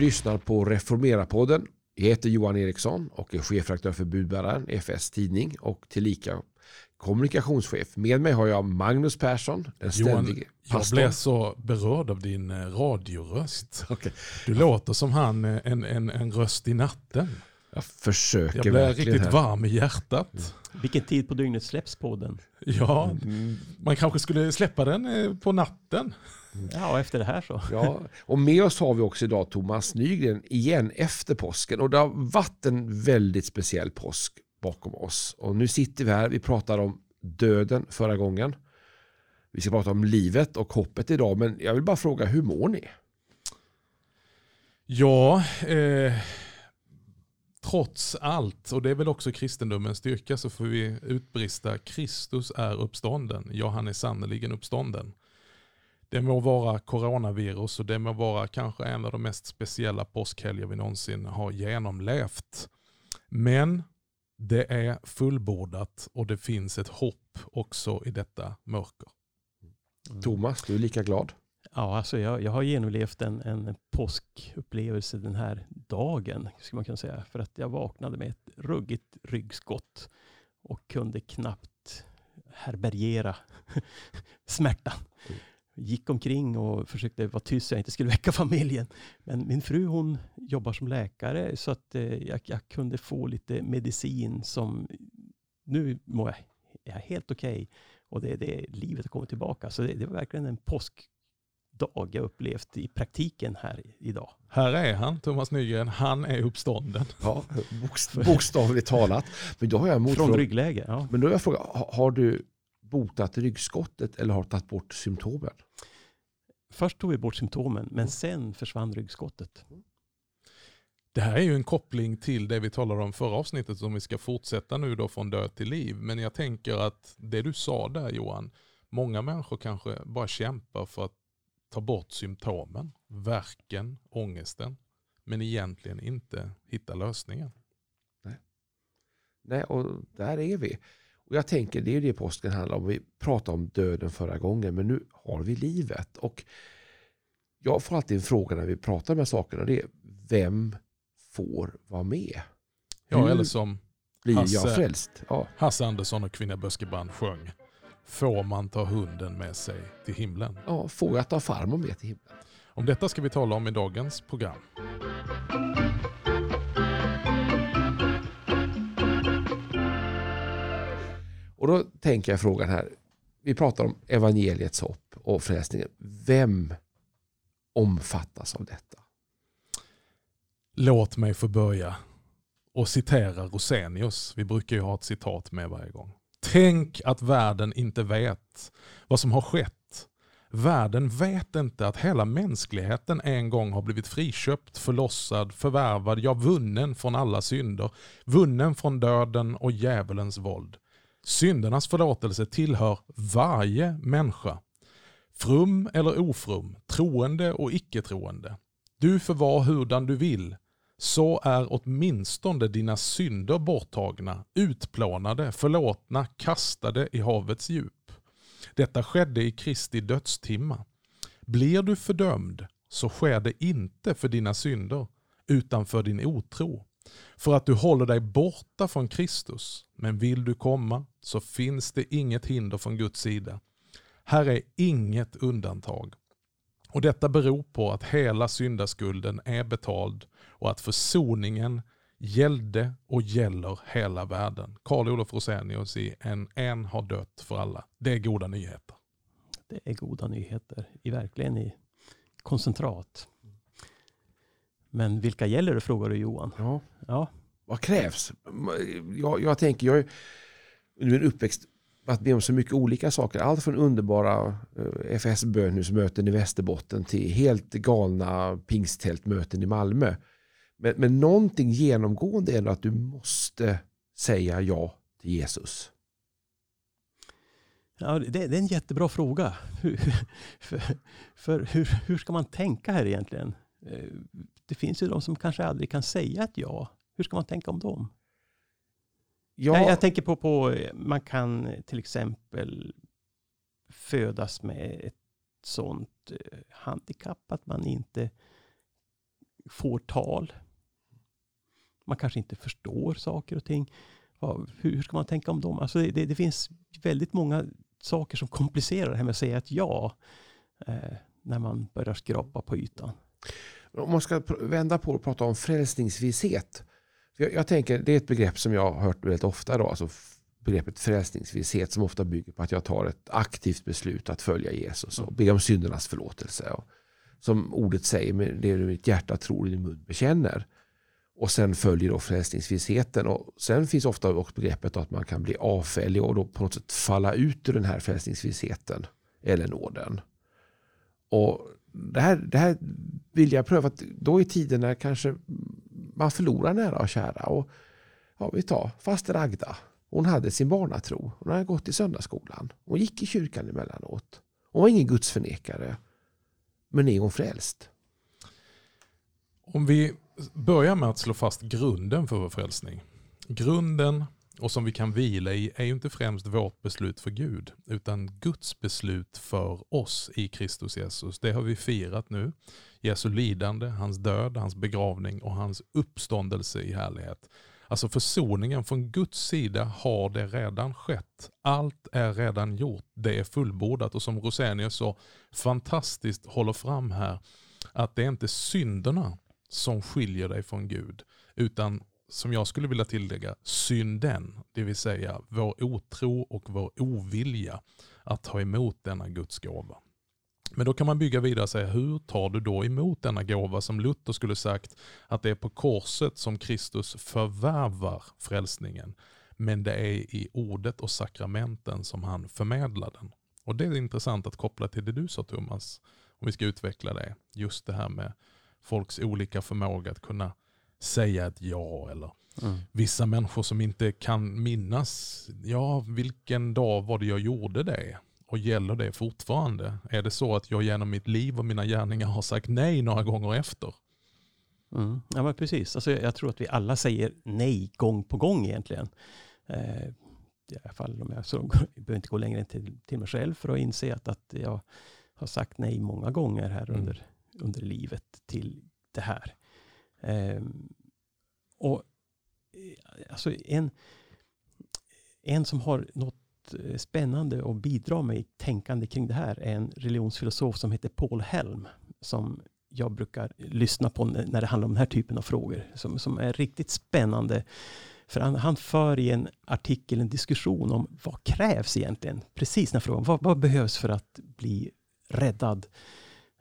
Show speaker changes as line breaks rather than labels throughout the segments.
Lyssnar på Reformera-podden. Jag heter Johan Eriksson och är chefredaktör för budbäraren FS Tidning och tillika kommunikationschef. Med mig har jag Magnus Persson, en ständig
Johan, jag blev så berörd av din eh, radioröst.
Okej.
Du låter som han, eh, en, en, en röst i natten.
Jag försöker
Jag blev
verkligen
riktigt
här.
varm i hjärtat.
Vilken tid på dygnet släpps podden?
Ja,
Mm,
man kanske skulle släppa den eh, på natten.
Ja, och efter det här så.
Ja, och med oss har vi också idag Thomas Nygren igen efter påsken. Och det har varit en väldigt speciell påsk bakom oss. Och nu sitter vi här, vi pratade om döden förra gången. Vi ska prata om livet och hoppet idag, men jag vill bara fråga, hur mår ni?
Ja, eh, trots allt, och det är väl också kristendomens styrka, så får vi utbrista Kristus är uppstånden. Ja, han är sannerligen uppstånden. Det må vara coronavirus och det må vara kanske en av de mest speciella påskhelger vi någonsin har genomlevt. Men det är fullbordat och det finns ett hopp också i detta mörker.
Thomas, du är lika glad?
Ja, alltså jag, jag har genomlevt en, en påskupplevelse den här dagen, skulle man kunna säga. För att jag vaknade med ett ruggigt ryggskott och kunde knappt härbärgera smärtan. Gick omkring och försökte vara tyst så jag inte skulle väcka familjen. Men min fru hon jobbar som läkare så att eh, jag, jag kunde få lite medicin som nu mår jag, jag är helt okej. Och det, det livet har kommit tillbaka. Så det, det var verkligen en påskdag jag upplevt i praktiken här idag.
Här är han, Thomas Nygren. Han är uppstånden.
Ja, bokst- bokstavligt talat. Men då har jag en
Från
motfråga.
ryggläge, ja.
Men då har jag frågat, ha- har du botat ryggskottet eller har du tagit bort symptomen?
Först tog vi bort symptomen, men sen försvann ryggskottet.
Det här är ju en koppling till det vi talade om förra avsnittet som vi ska fortsätta nu då från död till liv. Men jag tänker att det du sa där Johan, många människor kanske bara kämpar för att ta bort symptomen, verken, ångesten, men egentligen inte hitta lösningen.
Nej, och där är vi. Och jag tänker, det är ju det påsken handlar om. Vi pratade om döden förra gången, men nu har vi livet. Och jag får alltid en fråga när vi pratar om de här sakerna. Det är, vem får vara med?
Ja,
Hur
eller som
Blir
Hasse.
jag frälst? Ja.
Hasse Andersson och Kvinna Böskebrand sjöng. Får man ta hunden med sig till himlen?
ja, får jag ta farmor med till himlen?
Om detta ska vi tala om i dagens program.
Och då tänker jag frågan här. Vi pratar om evangeliets hopp och frälsningen. Vem omfattas av detta?
Låt mig få börja och citera Rosenius. Vi brukar ju ha ett citat med varje gång. Tänk att världen inte vet vad som har skett. Världen vet inte att hela mänskligheten en gång har blivit friköpt, förlossad, förvärvad, ja vunnen från alla synder. Vunnen från döden och djävulens våld. Syndernas förlåtelse tillhör varje människa. Frum eller ofrum, troende och icke-troende. Du får vara hurdan du vill, så är åtminstone dina synder borttagna, utplånade, förlåtna, kastade i havets djup. Detta skedde i Kristi dödstimma. Blir du fördömd så sker det inte för dina synder, utan för din otro. För att du håller dig borta från Kristus, men vill du komma så finns det inget hinder från Guds sida. Här är inget undantag. Och detta beror på att hela syndaskulden är betald och att försoningen gällde och gäller hela världen. Karl Olof Rosenius i En, en har dött för alla. Det är goda nyheter.
Det är goda nyheter, i verkligen i koncentrat. Men vilka gäller det, frågar du Johan?
Ja.
Ja,
Vad krävs? Jag, jag tänker, jag är under min uppväxt att be om så mycket olika saker. Allt från underbara eh, FS-bönhusmöten i Västerbotten till helt galna pingsttältmöten i Malmö. Men, men någonting genomgående är att du måste säga ja till Jesus.
ja det, det är en jättebra fråga. Hur, för för hur, hur ska man tänka här egentligen? Eh, det finns ju de som kanske aldrig kan säga ett ja. Hur ska man tänka om dem?
Ja,
Nej, jag tänker på, på, man kan till exempel födas med ett sånt eh, handikapp att man inte får tal. Man kanske inte förstår saker och ting. Hur ska man tänka om dem? Alltså det, det finns väldigt många saker som komplicerar det här med att säga ett ja. Eh, när man börjar skrapa på ytan.
Om man ska vända på och prata om frälsningsvisshet. Jag, jag, tänker, det är ett begrepp som jag har hört väldigt ofta. Då, alltså begreppet frälsningsvisshet som ofta bygger på att jag tar ett aktivt beslut att följa Jesus och be om syndernas förlåtelse. Och som ordet säger, det är mitt hjärta tror och din mun bekänner. Och sen följer då frälsningsvissheten. Och sen finns ofta också begreppet att man kan bli avfällig och då på något sätt falla ut ur den här frälsningsvissheten eller nåden. Och det här, det här vill jag pröva. Då i tider när kanske man förlorar nära och kära. Och, ja, vi tar faster Agda. Hon hade sin barnatro. Hon hade gått i söndagsskolan. Hon gick i kyrkan emellanåt. Hon var ingen gudsförnekare. Men är hon frälst?
Om vi börjar med att slå fast grunden för vår frälsning. Grunden och som vi kan vila i är ju inte främst vårt beslut för Gud, utan Guds beslut för oss i Kristus Jesus. Det har vi firat nu. Jesu lidande, hans död, hans begravning och hans uppståndelse i härlighet. Alltså försoningen från Guds sida har det redan skett. Allt är redan gjort. Det är fullbordat och som Rosenius så fantastiskt håller fram här, att det är inte synderna som skiljer dig från Gud, utan som jag skulle vilja tillägga, synden, det vill säga vår otro och vår ovilja att ta emot denna Guds gåva. Men då kan man bygga vidare och säga, hur tar du då emot denna gåva som Luther skulle sagt att det är på korset som Kristus förvärvar frälsningen. Men det är i ordet och sakramenten som han förmedlar den. Och det är intressant att koppla till det du sa Thomas, om vi ska utveckla det. Just det här med folks olika förmåga att kunna säga ett ja. Eller mm. vissa människor som inte kan minnas, ja vilken dag var det jag gjorde det? Och gäller det fortfarande? Är det så att jag genom mitt liv och mina gärningar har sagt nej några gånger efter?
Mm. Ja men precis, alltså, jag tror att vi alla säger nej gång på gång egentligen. Eh, I alla fall om jag, så, jag behöver inte gå längre än till, till mig själv för att inse att, att jag har sagt nej många gånger här mm. under, under livet till det här. Ehm, eh, och alltså en, en som har något eh, spännande att bidra med i tänkande kring det här är en religionsfilosof som heter Paul Helm. Som jag brukar lyssna på när det handlar om den här typen av frågor. Som, som är riktigt spännande. För han, han för i en artikel en diskussion om vad krävs egentligen? Precis den frågan. Vad, vad behövs för att bli räddad?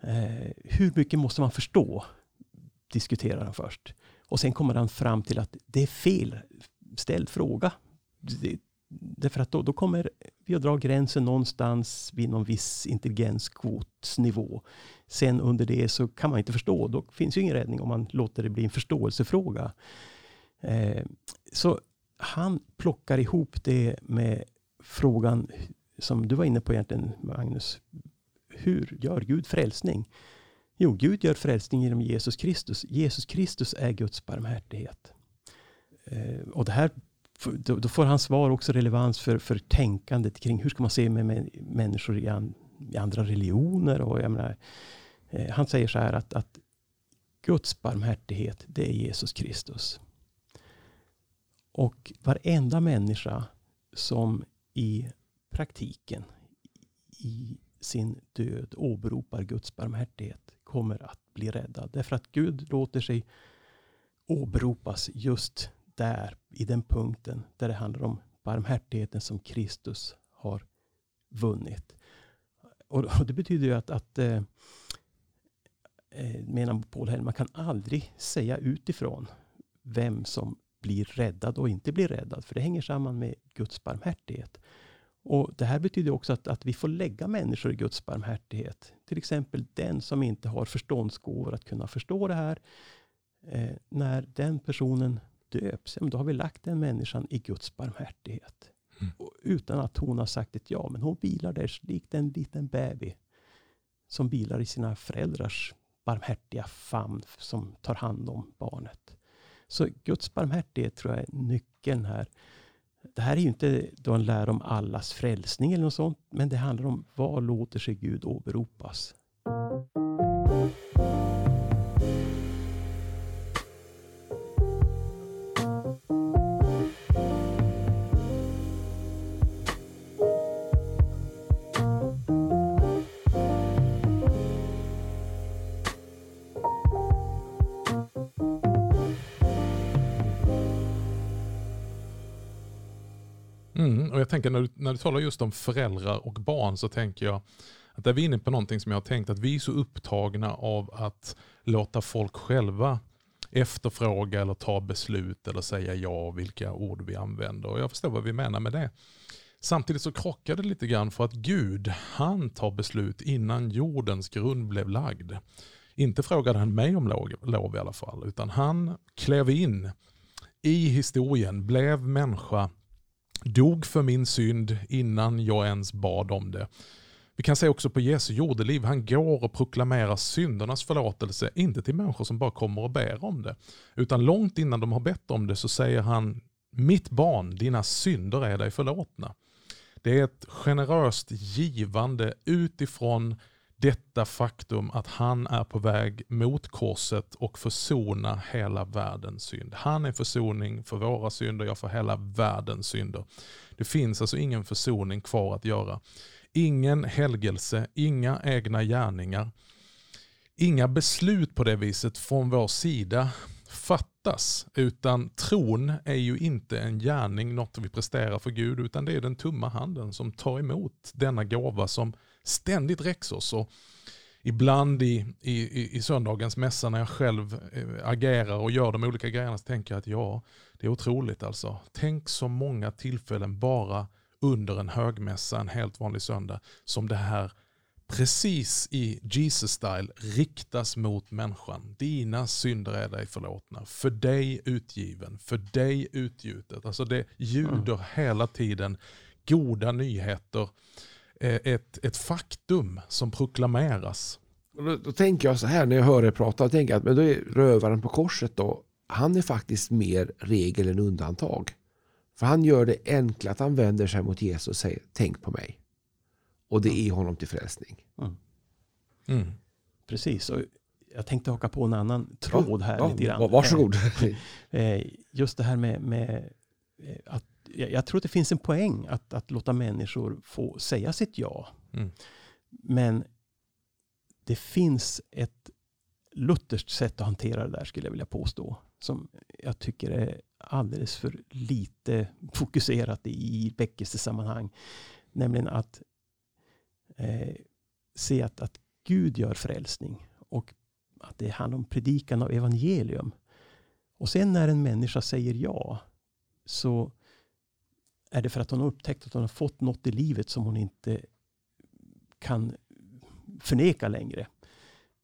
Eh, hur mycket måste man förstå? Diskuterar han först. Och sen kommer han fram till att det är fel ställd fråga. Det, därför att då, då, kommer vi att dra gränsen någonstans vid någon viss intelligenskvotsnivå. Sen under det så kan man inte förstå. Då finns ju ingen räddning om man låter det bli en förståelsefråga. Eh, så han plockar ihop det med frågan som du var inne på egentligen Magnus. Hur gör Gud frälsning? Jo, Gud gör frälsning genom Jesus Kristus. Jesus Kristus är Guds barmhärtighet. Eh, och det här, då, då, får hans svar också relevans för, för tänkandet kring hur ska man se med, med människor i, an, i, andra religioner. Och jag menar, eh, han säger så här att, att Guds barmhärtighet, det är Jesus Kristus. Och varenda människa som i praktiken, i sin död åberopar Guds barmhärtighet kommer att bli räddad. Därför att Gud låter sig åberopas just där, i den punkten där det handlar om barmhärtigheten som Kristus har vunnit. Och, och det betyder ju att, att eh, eh menar Paul Hell, man kan aldrig säga utifrån vem som blir räddad och inte blir räddad. För det hänger samman med Guds barmhärtighet. Och Det här betyder också att, att vi får lägga människor i Guds barmhärtighet. Till exempel den som inte har förståndsgåvor att kunna förstå det här. Eh, när den personen döps, då har vi lagt den människan i Guds barmhärtighet. Mm. utan att hon har sagt ett ja. Men hon vilar där likt en liten baby. Som vilar i sina föräldrars barmhärtiga famn som tar hand om barnet. Så Guds barmhärtighet tror jag är nyckeln här. Det här är ju inte då en lära om allas frälsning eller något sånt. Men det handlar om vad låter sig Gud åberopas.
Tänker när du, när du talar just om föräldrar och barn så tänker jag att där är inne på någonting som jag har tänkt att vi är så upptagna av att låta folk själva efterfråga eller ta beslut eller säga ja vilka ord vi använder. Och jag förstår vad vi menar med det. Samtidigt så krockar det lite grann för att Gud, han tar beslut innan jordens grund blev lagd. Inte frågade han mig om lov, lov i alla fall, utan han klev in i historien, blev människa, dog för min synd innan jag ens bad om det. Vi kan se också på Jesu jordeliv, han går och proklamerar syndernas förlåtelse, inte till människor som bara kommer och ber om det. Utan långt innan de har bett om det så säger han, mitt barn, dina synder är dig förlåtna. Det är ett generöst givande utifrån detta faktum att han är på väg mot korset och försona hela världens synd. Han är försoning för våra synder, jag för hela världens synder. Det finns alltså ingen försoning kvar att göra. Ingen helgelse, inga egna gärningar, inga beslut på det viset från vår sida fattas. Utan tron är ju inte en gärning, något vi presterar för Gud, utan det är den tumma handen som tar emot denna gåva som ständigt oss. Och ibland i, i, i söndagens mässa när jag själv eh, agerar och gör de olika grejerna så tänker jag att ja, det är otroligt alltså. Tänk så många tillfällen bara under en högmässa en helt vanlig söndag som det här precis i Jesus style riktas mot människan. Dina synder är dig förlåtna, för dig utgiven, för dig utgjutet. Alltså det ljuder mm. hela tiden goda nyheter, ett, ett faktum som proklameras.
Då, då, tänker jag så här när jag hör er prata, jag tänker att men då är rövaren på korset då, han är faktiskt mer regel än undantag. För han gör det enkla att han vänder sig mot Jesus och säger tänk på mig. Och det är honom till frälsning. Mm.
Mm. Precis, och jag tänkte haka på en annan tråd här.
Ja,
lite grann.
Varsågod.
Eh, just det här med, med eh, att jag tror att det finns en poäng att, att låta människor få säga sitt ja. Mm. Men det finns ett lutherskt sätt att hantera det där skulle jag vilja påstå. Som jag tycker är alldeles för lite fokuserat i väckelsesammanhang. Nämligen att eh, se att, att Gud gör frälsning och att det handlar om predikan av evangelium. Och sen när en människa säger ja så är det för att hon har upptäckt att hon har fått något i livet som hon inte kan förneka längre.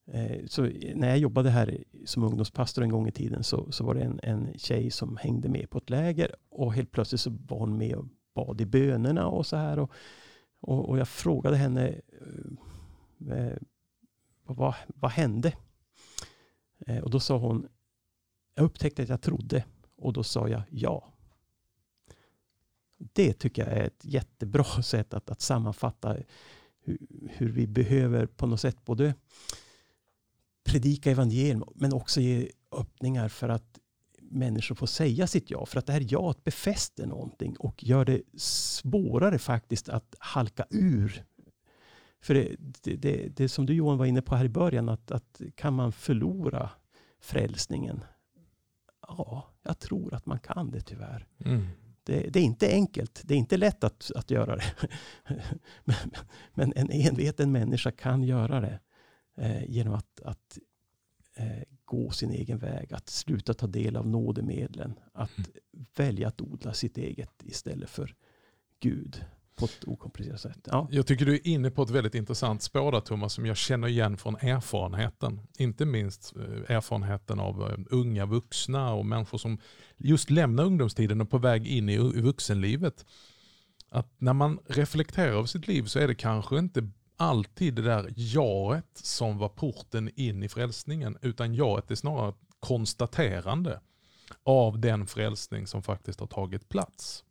Eh, så när jag jobbade här som ungdomspastor en gång i tiden så, så var det en, en tjej som hängde med på ett läger och helt plötsligt så var hon med och bad i bönerna och så här. Och, och, och jag frågade henne eh, eh vad, vad hände? Eh, och då sa hon, jag upptäckte att jag trodde och då sa jag ja. Det tycker jag är ett jättebra sätt att, att sammanfatta hur, hur vi behöver på något sätt både predika evangelium men också ge öppningar för att människor får säga sitt ja. För att det här jaet befäster någonting och gör det svårare faktiskt att halka ur. För det, det, det, det som du Johan var inne på här i början, att, att kan man förlora frälsningen? Ja, jag tror att man kan det tyvärr. Mm. Det, det, är inte enkelt. Det är inte lätt att, att göra det. men, men, en enveten människa kan göra det eh, genom att, att eh, gå sin egen väg, att sluta ta del av nådemedlen, att mm. välja att odla sitt eget istället för Gud på ett okomplicerat sätt. Ja.
Jag tycker du är inne på ett väldigt intressant spår där Thomas, som jag känner igen från erfarenheten. Inte minst eh, erfarenheten av eh, unga vuxna och människor som just lämnar ungdomstiden och på väg in i vuxenlivet. Att när man reflekterar över sitt liv så är det kanske inte alltid det där jaet som var porten in i frälsningen, utan jaet är snarare ett konstaterande av den frälsning som faktiskt har tagit plats.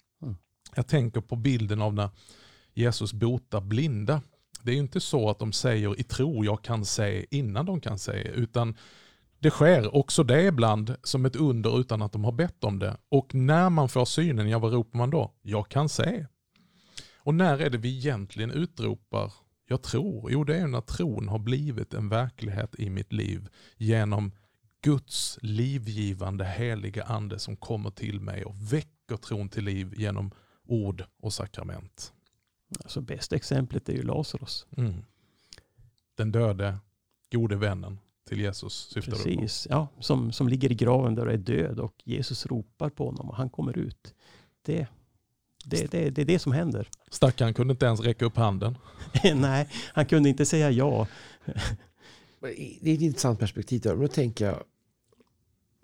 Jag tänker på bilden av när Jesus botar blinda. Det är ju inte så att de säger i tro jag kan se innan de kan se, utan det sker också det ibland som ett under utan att de har bett om det. Och när man får synen, ja vad ropar man då? Jag kan se. Och när är det vi egentligen utropar jag tror? Jo, det är när tron har blivit en verklighet i mitt liv genom Guds livgivande heliga ande som kommer till mig och väcker tron till liv genom ord och sakrament.
Alltså bästa exemplet är ju Lazarus.
Mm. Den döde, gode vännen till Jesus syftar du på.
Precis, ja, som, som ligger i graven där och är död och Jesus ropar på honom och han kommer ut. Det, det, det, det är det som händer.
Stackaren kunde inte ens räcka upp handen.
Nej, han kunde inte säga ja.
Det är ett intressant perspektiv. Där. Men då tänker jag,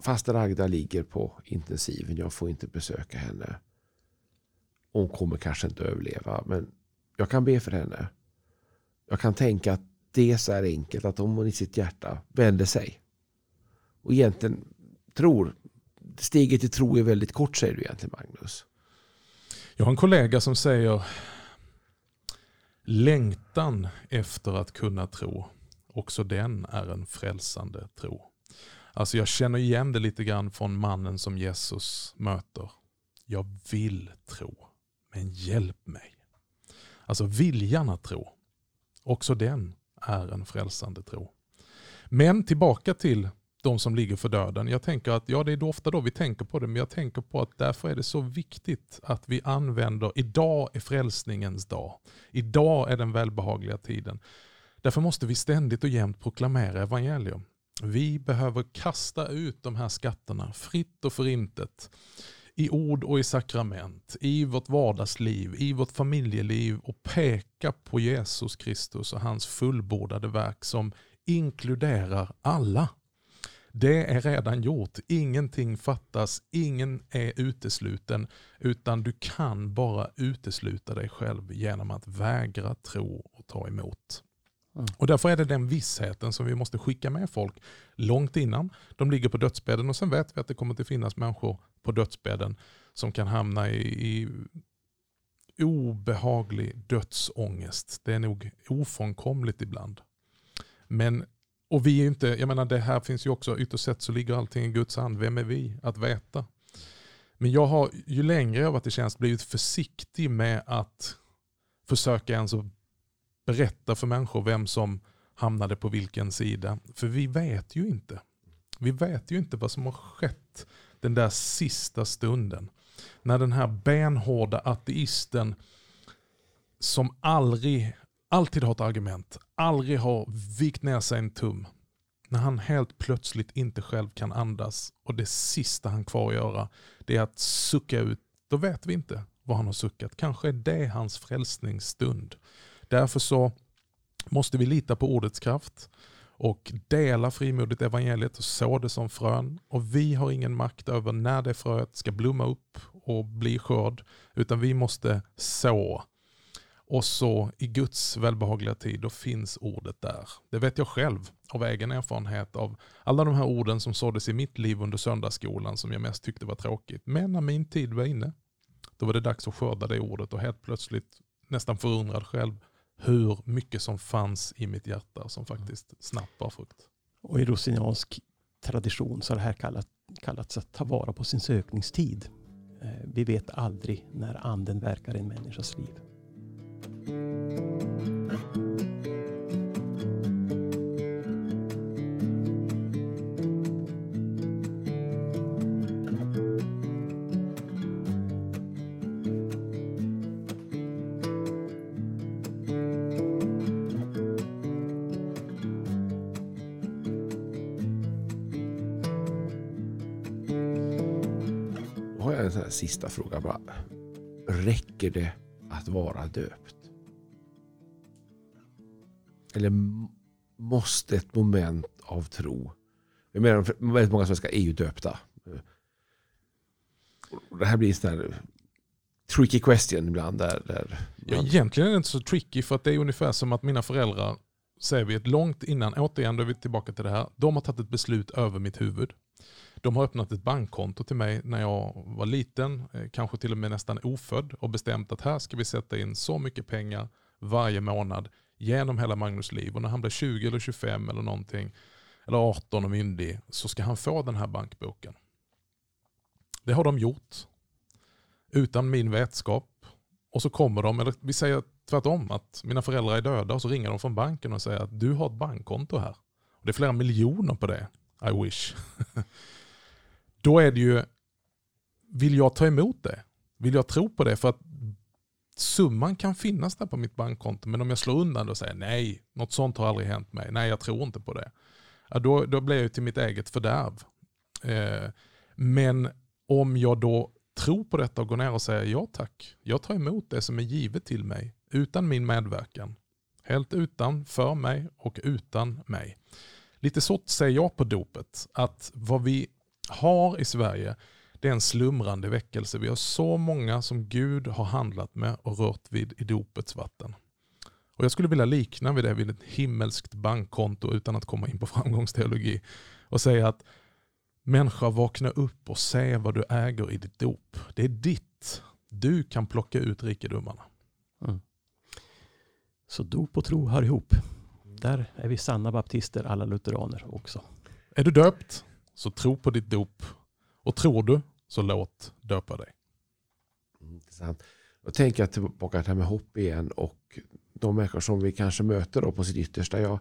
faster Agda ligger på intensiven, jag får inte besöka henne. Hon kommer kanske inte överleva, men jag kan be för henne. Jag kan tänka att det är så här enkelt att om hon i sitt hjärta vänder sig och egentligen tror, steget till tro är väldigt kort säger du egentligen Magnus.
Jag har en kollega som säger längtan efter att kunna tro, också den är en frälsande tro. Alltså jag känner igen det lite grann från mannen som Jesus möter. Jag vill tro, men hjälp mig. Alltså viljan att tro, också den är en frälsande tro. Men tillbaka till de som ligger för döden. Jag tänker att ja, det är ofta då vi tänker på det, men jag tänker på att därför är det så viktigt att vi använder, idag är frälsningens dag. Idag är den välbehagliga tiden. Därför måste vi ständigt och jämt proklamera evangelium. Vi behöver kasta ut de här skatterna fritt och förintet i ord och i sakrament, i vårt vardagsliv, i vårt familjeliv och peka på Jesus Kristus och hans fullbordade verk som inkluderar alla. Det är redan gjort, ingenting fattas, ingen är utesluten, utan du kan bara utesluta dig själv genom att vägra tro och ta emot.
Mm.
Och Därför är det den vissheten som vi måste skicka med folk långt innan de ligger på dödsbädden. Och Sen vet vi att det kommer att finnas människor på dödsbädden som kan hamna i, i obehaglig dödsångest. Det är nog ofrånkomligt ibland. Men, och vi är inte, jag menar det här finns ju också, ytterst sett så ligger allting i Guds hand. Vem är vi att veta? Men jag har ju längre jag varit i tjänst blivit försiktig med att försöka ens berätta för människor vem som hamnade på vilken sida. För vi vet ju inte. Vi vet ju inte vad som har skett den där sista stunden. När den här benhårda ateisten som aldrig, alltid har ett argument, aldrig har vikt ner sig en tum. När han helt plötsligt inte själv kan andas och det sista han kvar att göra det är att sucka ut. Då vet vi inte vad han har suckat. Kanske är det hans frälsningsstund. Därför så måste vi lita på ordets kraft och dela frimodigt evangeliet och så det som frön. Och vi har ingen makt över när det fröet ska blomma upp och bli skörd, utan vi måste så. Och så i Guds välbehagliga tid, då finns ordet där. Det vet jag själv av egen erfarenhet av alla de här orden som såddes i mitt liv under söndagsskolan som jag mest tyckte var tråkigt. Men när min tid var inne, då var det dags att skörda det ordet och helt plötsligt nästan förundrad själv hur mycket som fanns i mitt hjärta som faktiskt snabbt bar frukt.
Och i rosiniansk tradition så har det här kallat, kallats att ta vara på sin sökningstid. Eh, vi vet aldrig när anden verkar i en människas liv.
Sista fråga bara. Räcker det att vara döpt? Eller måste ett moment av tro? Jag menar, väldigt många svenskar är ju döpta. Det här blir en sån här tricky question ibland. Där, där
Ja,
man-
egentligen är det inte så tricky för att det är ungefär som att mina föräldrar, säger vi ett långt innan, återigen då är vi tillbaka till det här, de har tagit ett beslut över mitt huvud. De har öppnat ett bankkonto till mig när jag var liten, eh, kanske till och med nästan ofödd och bestämt att här ska vi sätta in så mycket pengar varje månad genom hela Magnus liv. Och när han blir 20 eller 25 eller någonting, eller 18 och myndig, så ska han få den här bankboken. Det har de gjort utan min vetskap. Och så kommer de, eller vi säger tvärtom, att mina föräldrar är döda och så ringer de från banken och säger att du har ett bankkonto här. Och det är flera miljoner på det. I wish. Då är det ju, vill jag ta emot det? Vill jag tro på det? För att summan kan finnas där på mitt bankkonto, men om jag slår undan det och säger nej, något sånt har aldrig hänt mig, nej jag tror inte på det. Ja, då, då blir jag till mitt eget fördärv. Eh, men om jag då tror på detta och går ner och säger ja tack, jag tar emot det som är givet till mig utan min medverkan. Helt utan för mig och utan mig. Lite så säger jag på dopet, att vad vi har i Sverige det är en slumrande väckelse. Vi har så många som Gud har handlat med och rört vid i dopets vatten. Och Jag skulle vilja likna vid det vid ett himmelskt bankkonto utan att komma in på framgångsteologi och säga att människa vakna upp och se vad du äger i ditt dop. Det är ditt. Du kan plocka ut rikedomarna. Mm.
Så dop och tro hör ihop. Där är vi sanna baptister, alla lutheraner också.
Är du döpt, så tro på ditt dop. Och tror du, så låt döpa dig.
Mm, intressant. Jag tänker tillbaka till det här med hopp igen och de människor som vi kanske möter då på sitt yttersta. Jag,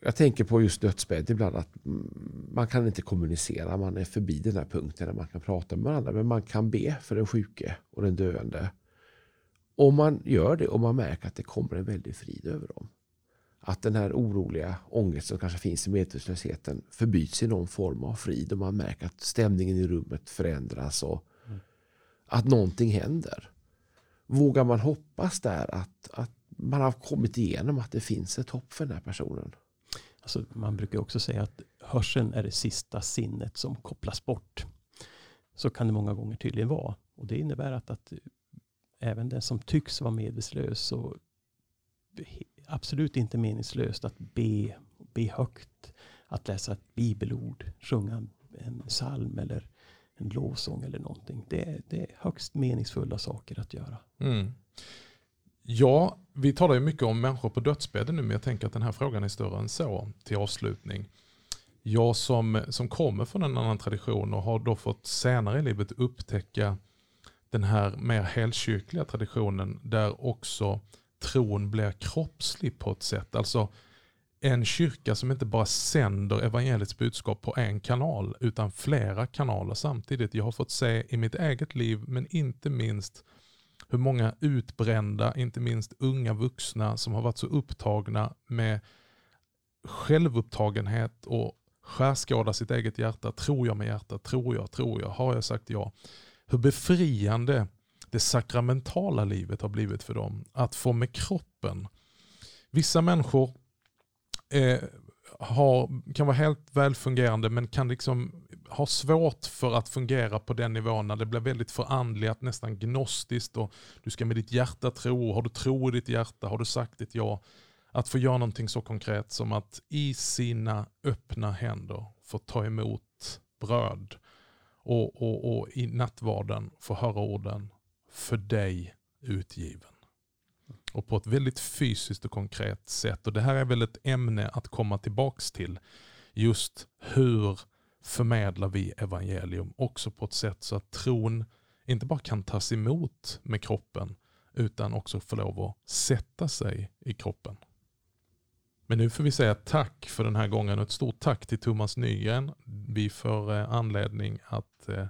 jag tänker på just dödsbädd ibland att man kan inte kommunicera. Man är förbi den här punkten där man kan prata med varandra. Men man kan be för den sjuke och den döende. Om man gör det och man märker att det kommer en väldig frid över dem. Att den här oroliga ångest som kanske finns i medvetslösheten förbyts i någon form av frid och man märker att stämningen i rummet förändras och mm. att någonting händer. Vågar man hoppas där att, att man har kommit igenom att det finns ett hopp för den här personen?
Alltså, man brukar också säga att hörseln är det sista sinnet som kopplas bort. Så kan det många gånger tydligen vara. Och det innebär att, att även den som tycks vara medvetslös och absolut inte meningslöst att be, be högt, att läsa ett bibelord, sjunga en psalm eller en lovsång eller någonting. Det, det är högst meningsfulla saker att göra. Mm.
Ja, vi talar ju mycket om människor på dödsbädden nu, men jag tänker att den här frågan är större än så till avslutning. Jag som, som kommer från en annan tradition och har då fått senare i livet upptäcka den här mer helkyrkliga traditionen där också tron blir kroppslig på ett sätt. Alltså en kyrka som inte bara sänder evangeliets budskap på en kanal utan flera kanaler samtidigt. Jag har fått se i mitt eget liv men inte minst hur många utbrända, inte minst unga vuxna som har varit så upptagna med självupptagenhet och skärskåda sitt eget hjärta. Tror jag med hjärtat? Tror jag? Tror jag? Har jag sagt ja? Hur befriande det sakramentala livet har blivit för dem. Att få med kroppen. Vissa människor eh, har, kan vara helt välfungerande men kan liksom ha svårt för att fungera på den nivån när det blir väldigt förandligat, nästan gnostiskt och du ska med ditt hjärta tro. Har du tro i ditt hjärta, har du sagt ditt ja. Att få göra någonting så konkret som att i sina öppna händer få ta emot bröd och, och, och i nattvarden få höra orden för dig utgiven. Och på ett väldigt fysiskt och konkret sätt. Och Det här är väl ett ämne att komma tillbaks till. Just hur förmedlar vi evangelium också på ett sätt så att tron inte bara kan tas emot med kroppen utan också få lov att sätta sig i kroppen. Men nu får vi säga tack för den här gången och ett stort tack till Thomas Nygren. Vi får eh, anledning att eh,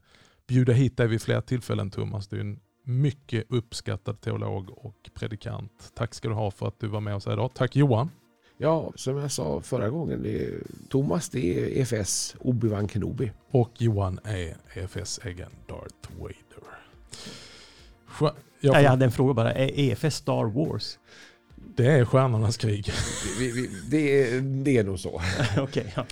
bjuda hit dig vid fler tillfällen Thomas. Du är en mycket uppskattad teolog och predikant. Tack ska du ha för att du var med oss här idag. Tack Johan.
Ja, som jag sa förra gången, det är, Thomas det är EFS Obi-Wan Kenobi.
Och Johan är EFS egen Darth Vader.
Jag, jag hade en fråga bara, är EFS Star Wars?
Det är Stjärnornas krig.
Vi, vi, det, är, det är nog så.
okay, ja.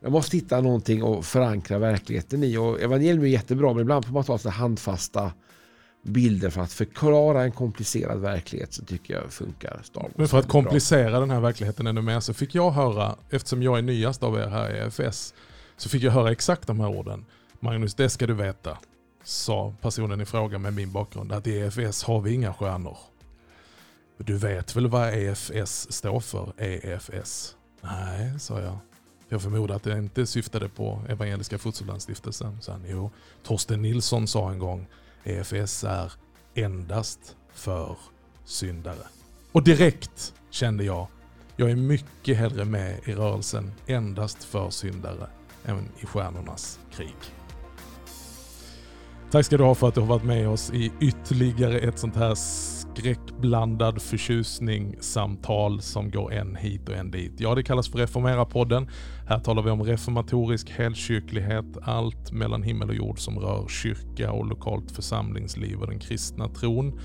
Jag måste hitta någonting att förankra verkligheten i. Och evangelium är jättebra, men ibland får man ta handfasta bilder för att förklara en komplicerad verklighet så tycker jag funkar Star Wars.
Men för att komplicera bra. den här verkligheten ännu mer så fick jag höra, eftersom jag är nyast av er här i EFS, så fick jag höra exakt de här orden. Magnus, det ska du veta, sa personen i fråga med min bakgrund, att i EFS har vi inga stjärnor. Du vet väl vad EFS står för? EFS? Nej, sa jag. Jag förmodar att det inte syftade på Evangeliska Fosterlandsstiftelsen. jo, Torsten Nilsson sa en gång EFS är endast för syndare. Och direkt kände jag, jag är mycket hellre med i rörelsen endast för syndare än i stjärnornas krig. Tack ska du ha för att du har varit med oss i ytterligare ett sånt här skräckblandad förtjusningssamtal som går en hit och en dit. Ja, det kallas för Reformera-podden. Här talar vi om reformatorisk helkyrklighet, allt mellan himmel och jord som rör kyrka och lokalt församlingsliv och den kristna tron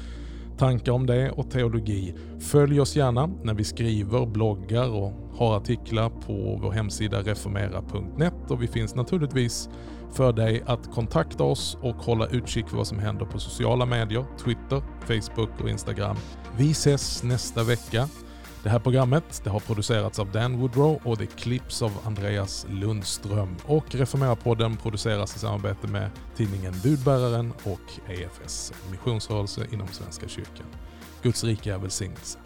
tankar om det och teologi. Följ oss gärna när vi skriver, bloggar och har artiklar på vår hemsida reformera.net och vi finns naturligtvis för dig att kontakta oss och hålla utkik för vad som händer på sociala medier, Twitter, Facebook och Instagram. Vi ses nästa vecka. Det här programmet det har producerats av Dan Woodrow och det klipps av Andreas Lundström. Och Reformera-podden produceras i samarbete med tidningen Budbäraren och EFS, missionsrörelse inom Svenska kyrkan. Guds rika välsignelse.